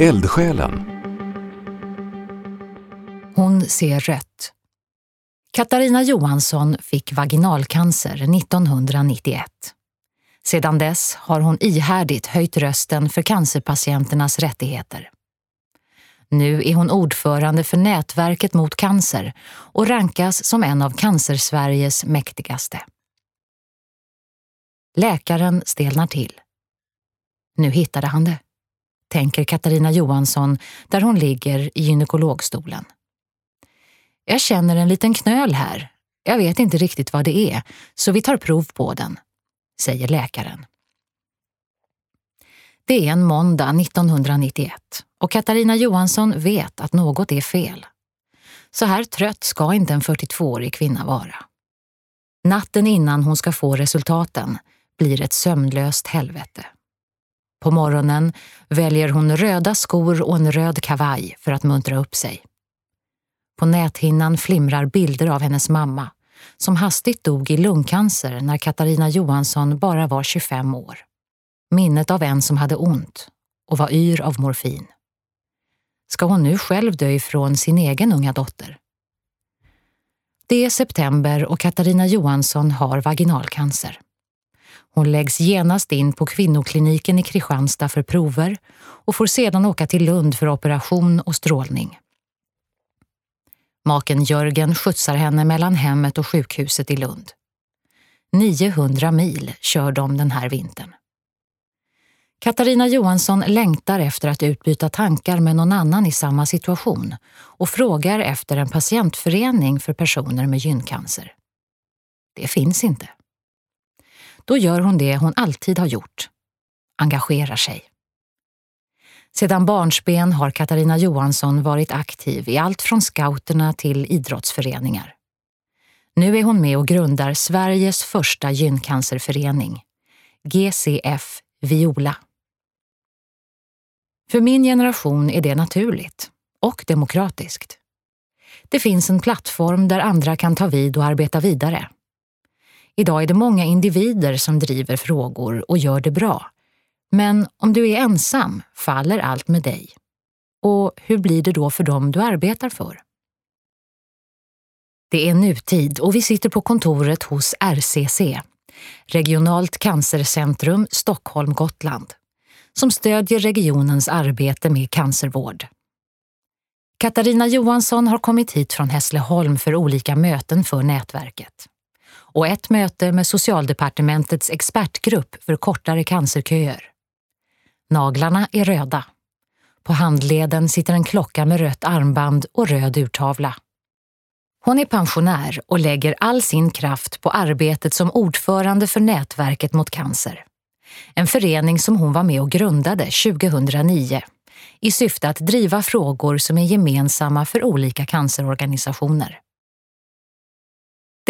Eldsjälen Hon ser rött. Katarina Johansson fick vaginalcancer 1991. Sedan dess har hon ihärdigt höjt rösten för cancerpatienternas rättigheter. Nu är hon ordförande för Nätverket mot cancer och rankas som en av Cancersveriges mäktigaste. Läkaren stelnar till. Nu hittade han det, tänker Katarina Johansson där hon ligger i gynekologstolen. Jag känner en liten knöl här. Jag vet inte riktigt vad det är, så vi tar prov på den, säger läkaren. Det är en måndag 1991 och Katarina Johansson vet att något är fel. Så här trött ska inte en 42-årig kvinna vara. Natten innan hon ska få resultaten blir ett sömnlöst helvete. På morgonen väljer hon röda skor och en röd kavaj för att muntra upp sig. På näthinnan flimrar bilder av hennes mamma som hastigt dog i lungcancer när Katarina Johansson bara var 25 år. Minnet av en som hade ont och var yr av morfin. Ska hon nu själv dö ifrån sin egen unga dotter? Det är september och Katarina Johansson har vaginalcancer. Hon läggs genast in på kvinnokliniken i Kristianstad för prover och får sedan åka till Lund för operation och strålning. Maken Jörgen skjutsar henne mellan hemmet och sjukhuset i Lund. 900 mil kör de den här vintern. Katarina Johansson längtar efter att utbyta tankar med någon annan i samma situation och frågar efter en patientförening för personer med gyncancer. Det finns inte. Då gör hon det hon alltid har gjort. Engagerar sig. Sedan barnsben har Katarina Johansson varit aktiv i allt från scouterna till idrottsföreningar. Nu är hon med och grundar Sveriges första gyncancerförening, GCF Viola. För min generation är det naturligt och demokratiskt. Det finns en plattform där andra kan ta vid och arbeta vidare. Idag är det många individer som driver frågor och gör det bra. Men om du är ensam faller allt med dig. Och hur blir det då för dem du arbetar för? Det är nutid och vi sitter på kontoret hos RCC, Regionalt cancercentrum Stockholm-Gotland, som stödjer regionens arbete med cancervård. Katarina Johansson har kommit hit från Hässleholm för olika möten för nätverket och ett möte med Socialdepartementets expertgrupp för kortare cancerköer. Naglarna är röda. På handleden sitter en klocka med rött armband och röd urtavla. Hon är pensionär och lägger all sin kraft på arbetet som ordförande för Nätverket mot cancer. En förening som hon var med och grundade 2009 i syfte att driva frågor som är gemensamma för olika cancerorganisationer.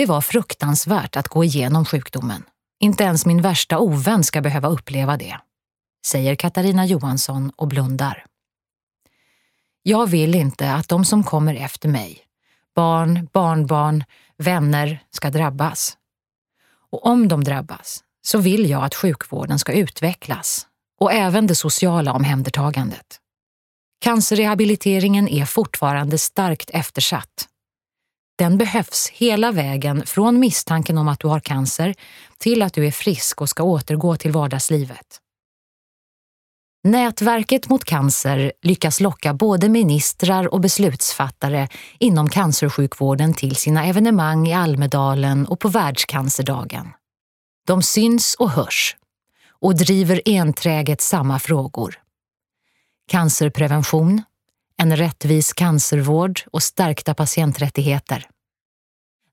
Det var fruktansvärt att gå igenom sjukdomen. Inte ens min värsta ovän ska behöva uppleva det, säger Katarina Johansson och blundar. Jag vill inte att de som kommer efter mig, barn, barnbarn, vänner, ska drabbas. Och om de drabbas så vill jag att sjukvården ska utvecklas och även det sociala omhändertagandet. Cancerrehabiliteringen är fortfarande starkt eftersatt den behövs hela vägen från misstanken om att du har cancer till att du är frisk och ska återgå till vardagslivet. Nätverket mot cancer lyckas locka både ministrar och beslutsfattare inom cancersjukvården till sina evenemang i Almedalen och på Världscancerdagen. De syns och hörs och driver enträget samma frågor. Cancerprevention, en rättvis cancervård och stärkta patienträttigheter.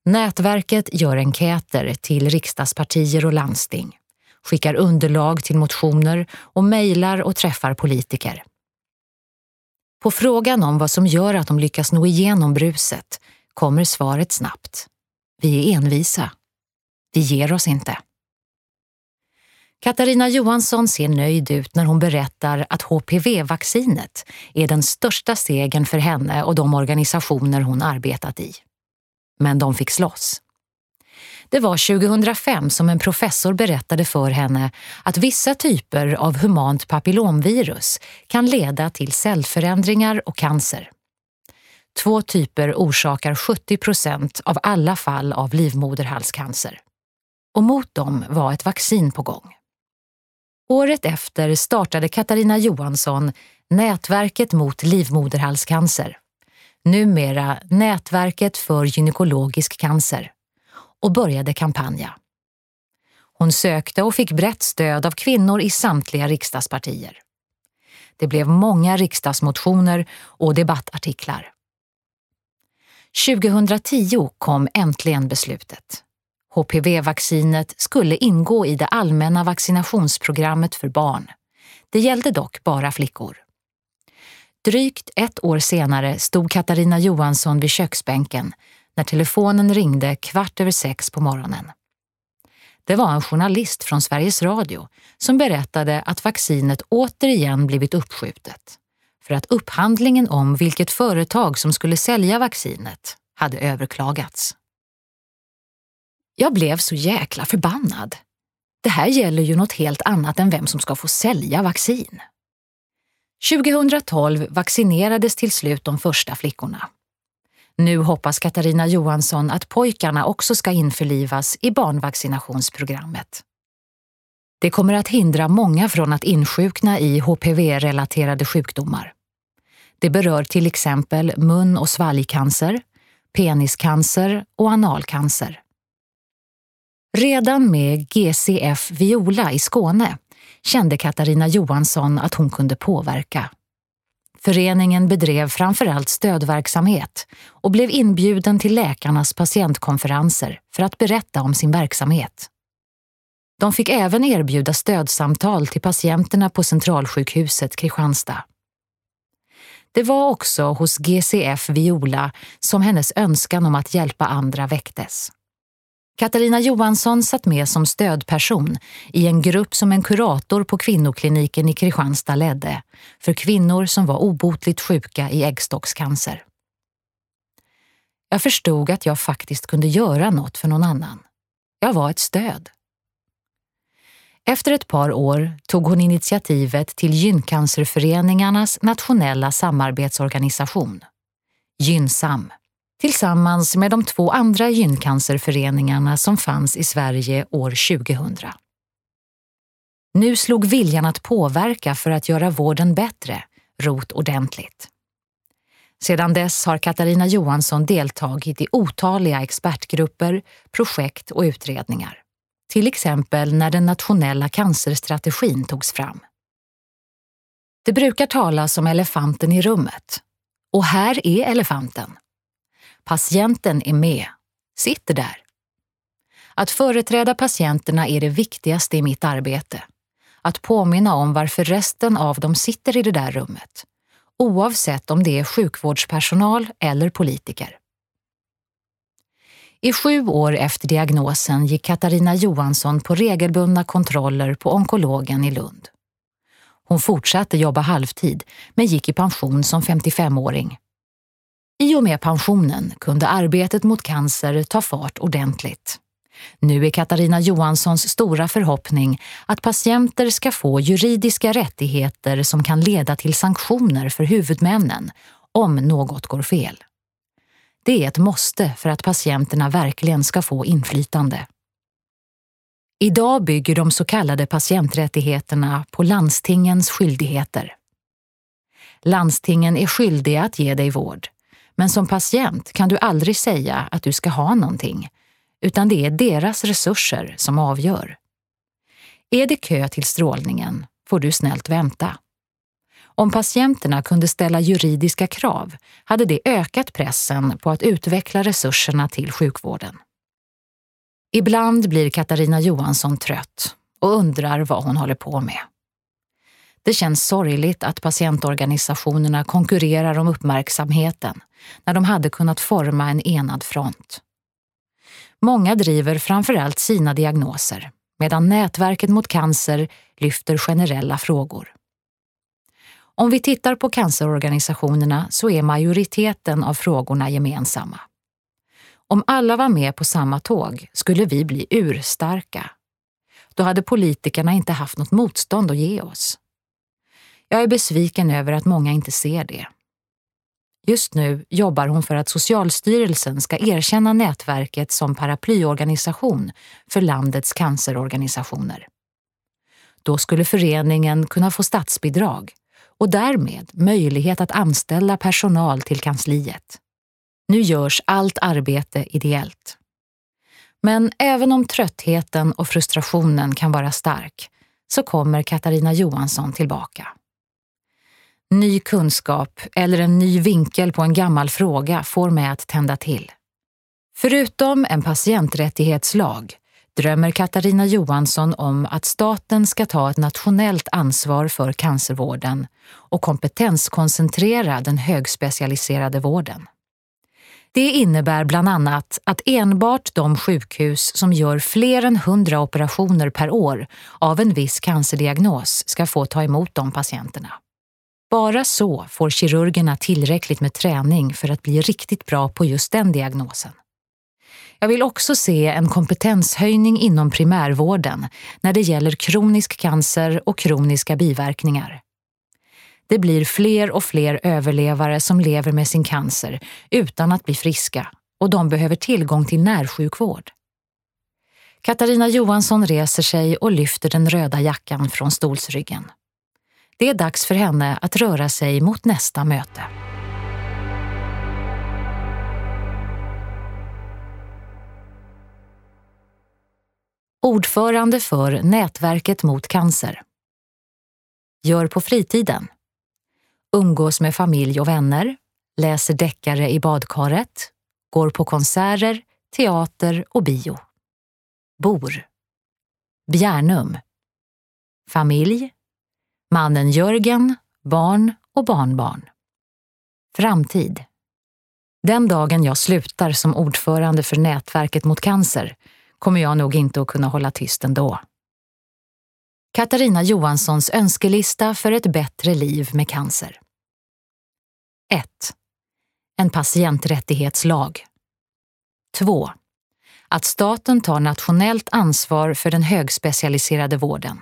Nätverket gör enkäter till riksdagspartier och landsting, skickar underlag till motioner och mejlar och träffar politiker. På frågan om vad som gör att de lyckas nå igenom bruset kommer svaret snabbt. Vi är envisa. Vi ger oss inte. Katarina Johansson ser nöjd ut när hon berättar att HPV-vaccinet är den största segern för henne och de organisationer hon arbetat i. Men de fick slåss. Det var 2005 som en professor berättade för henne att vissa typer av humant papillomvirus kan leda till cellförändringar och cancer. Två typer orsakar 70 procent av alla fall av livmoderhalscancer. Och mot dem var ett vaccin på gång. Året efter startade Katarina Johansson Nätverket mot livmoderhalscancer, numera Nätverket för gynekologisk cancer, och började kampanja. Hon sökte och fick brett stöd av kvinnor i samtliga riksdagspartier. Det blev många riksdagsmotioner och debattartiklar. 2010 kom äntligen beslutet. HPV-vaccinet skulle ingå i det allmänna vaccinationsprogrammet för barn. Det gällde dock bara flickor. Drygt ett år senare stod Katarina Johansson vid köksbänken när telefonen ringde kvart över sex på morgonen. Det var en journalist från Sveriges Radio som berättade att vaccinet återigen blivit uppskjutet för att upphandlingen om vilket företag som skulle sälja vaccinet hade överklagats. Jag blev så jäkla förbannad. Det här gäller ju något helt annat än vem som ska få sälja vaccin. 2012 vaccinerades till slut de första flickorna. Nu hoppas Katarina Johansson att pojkarna också ska införlivas i barnvaccinationsprogrammet. Det kommer att hindra många från att insjukna i HPV-relaterade sjukdomar. Det berör till exempel mun och svalgcancer, peniscancer och analcancer. Redan med GCF Viola i Skåne kände Katarina Johansson att hon kunde påverka. Föreningen bedrev framförallt stödverksamhet och blev inbjuden till läkarnas patientkonferenser för att berätta om sin verksamhet. De fick även erbjuda stödsamtal till patienterna på Centralsjukhuset Kristianstad. Det var också hos GCF Viola som hennes önskan om att hjälpa andra väcktes. Katarina Johansson satt med som stödperson i en grupp som en kurator på kvinnokliniken i Kristianstad ledde för kvinnor som var obotligt sjuka i äggstockscancer. Jag förstod att jag faktiskt kunde göra något för någon annan. Jag var ett stöd. Efter ett par år tog hon initiativet till Gyncancerföreningarnas nationella samarbetsorganisation, Gynsam tillsammans med de två andra gyncancerföreningarna som fanns i Sverige år 2000. Nu slog viljan att påverka för att göra vården bättre rot ordentligt. Sedan dess har Katarina Johansson deltagit i otaliga expertgrupper, projekt och utredningar. Till exempel när den nationella cancerstrategin togs fram. Det brukar talas om elefanten i rummet. Och här är elefanten. Patienten är med, sitter där. Att företräda patienterna är det viktigaste i mitt arbete. Att påminna om varför resten av dem sitter i det där rummet. Oavsett om det är sjukvårdspersonal eller politiker. I sju år efter diagnosen gick Katarina Johansson på regelbundna kontroller på onkologen i Lund. Hon fortsatte jobba halvtid men gick i pension som 55-åring. I och med pensionen kunde arbetet mot cancer ta fart ordentligt. Nu är Katarina Johanssons stora förhoppning att patienter ska få juridiska rättigheter som kan leda till sanktioner för huvudmännen om något går fel. Det är ett måste för att patienterna verkligen ska få inflytande. Idag bygger de så kallade patienträttigheterna på landstingens skyldigheter. Landstingen är skyldiga att ge dig vård men som patient kan du aldrig säga att du ska ha någonting, utan det är deras resurser som avgör. Är det kö till strålningen får du snällt vänta. Om patienterna kunde ställa juridiska krav hade det ökat pressen på att utveckla resurserna till sjukvården. Ibland blir Katarina Johansson trött och undrar vad hon håller på med. Det känns sorgligt att patientorganisationerna konkurrerar om uppmärksamheten när de hade kunnat forma en enad front. Många driver framförallt sina diagnoser medan Nätverket mot cancer lyfter generella frågor. Om vi tittar på cancerorganisationerna så är majoriteten av frågorna gemensamma. Om alla var med på samma tåg skulle vi bli urstarka. Då hade politikerna inte haft något motstånd att ge oss. Jag är besviken över att många inte ser det. Just nu jobbar hon för att Socialstyrelsen ska erkänna nätverket som paraplyorganisation för landets cancerorganisationer. Då skulle föreningen kunna få statsbidrag och därmed möjlighet att anställa personal till kansliet. Nu görs allt arbete ideellt. Men även om tröttheten och frustrationen kan vara stark så kommer Katarina Johansson tillbaka. Ny kunskap eller en ny vinkel på en gammal fråga får mig att tända till. Förutom en patienträttighetslag drömmer Katarina Johansson om att staten ska ta ett nationellt ansvar för cancervården och kompetenskoncentrera den högspecialiserade vården. Det innebär bland annat att enbart de sjukhus som gör fler än 100 operationer per år av en viss cancerdiagnos ska få ta emot de patienterna. Bara så får kirurgerna tillräckligt med träning för att bli riktigt bra på just den diagnosen. Jag vill också se en kompetenshöjning inom primärvården när det gäller kronisk cancer och kroniska biverkningar. Det blir fler och fler överlevare som lever med sin cancer utan att bli friska och de behöver tillgång till närsjukvård. Katarina Johansson reser sig och lyfter den röda jackan från stolsryggen. Det är dags för henne att röra sig mot nästa möte. Ordförande för Nätverket mot cancer. Gör på fritiden. Umgås med familj och vänner, läser deckare i badkaret, går på konserter, teater och bio. Bor. Bjärnum. Familj. Mannen Jörgen, barn och barnbarn. Framtid. Den dagen jag slutar som ordförande för Nätverket mot cancer kommer jag nog inte att kunna hålla tyst ändå. Katarina Johanssons önskelista för ett bättre liv med cancer. 1. En patienträttighetslag. 2. Att staten tar nationellt ansvar för den högspecialiserade vården.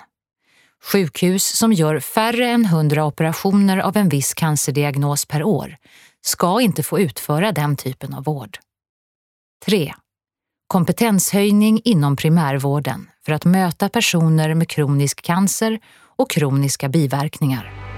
Sjukhus som gör färre än 100 operationer av en viss cancerdiagnos per år ska inte få utföra den typen av vård. 3. Kompetenshöjning inom primärvården för att möta personer med kronisk cancer och kroniska biverkningar.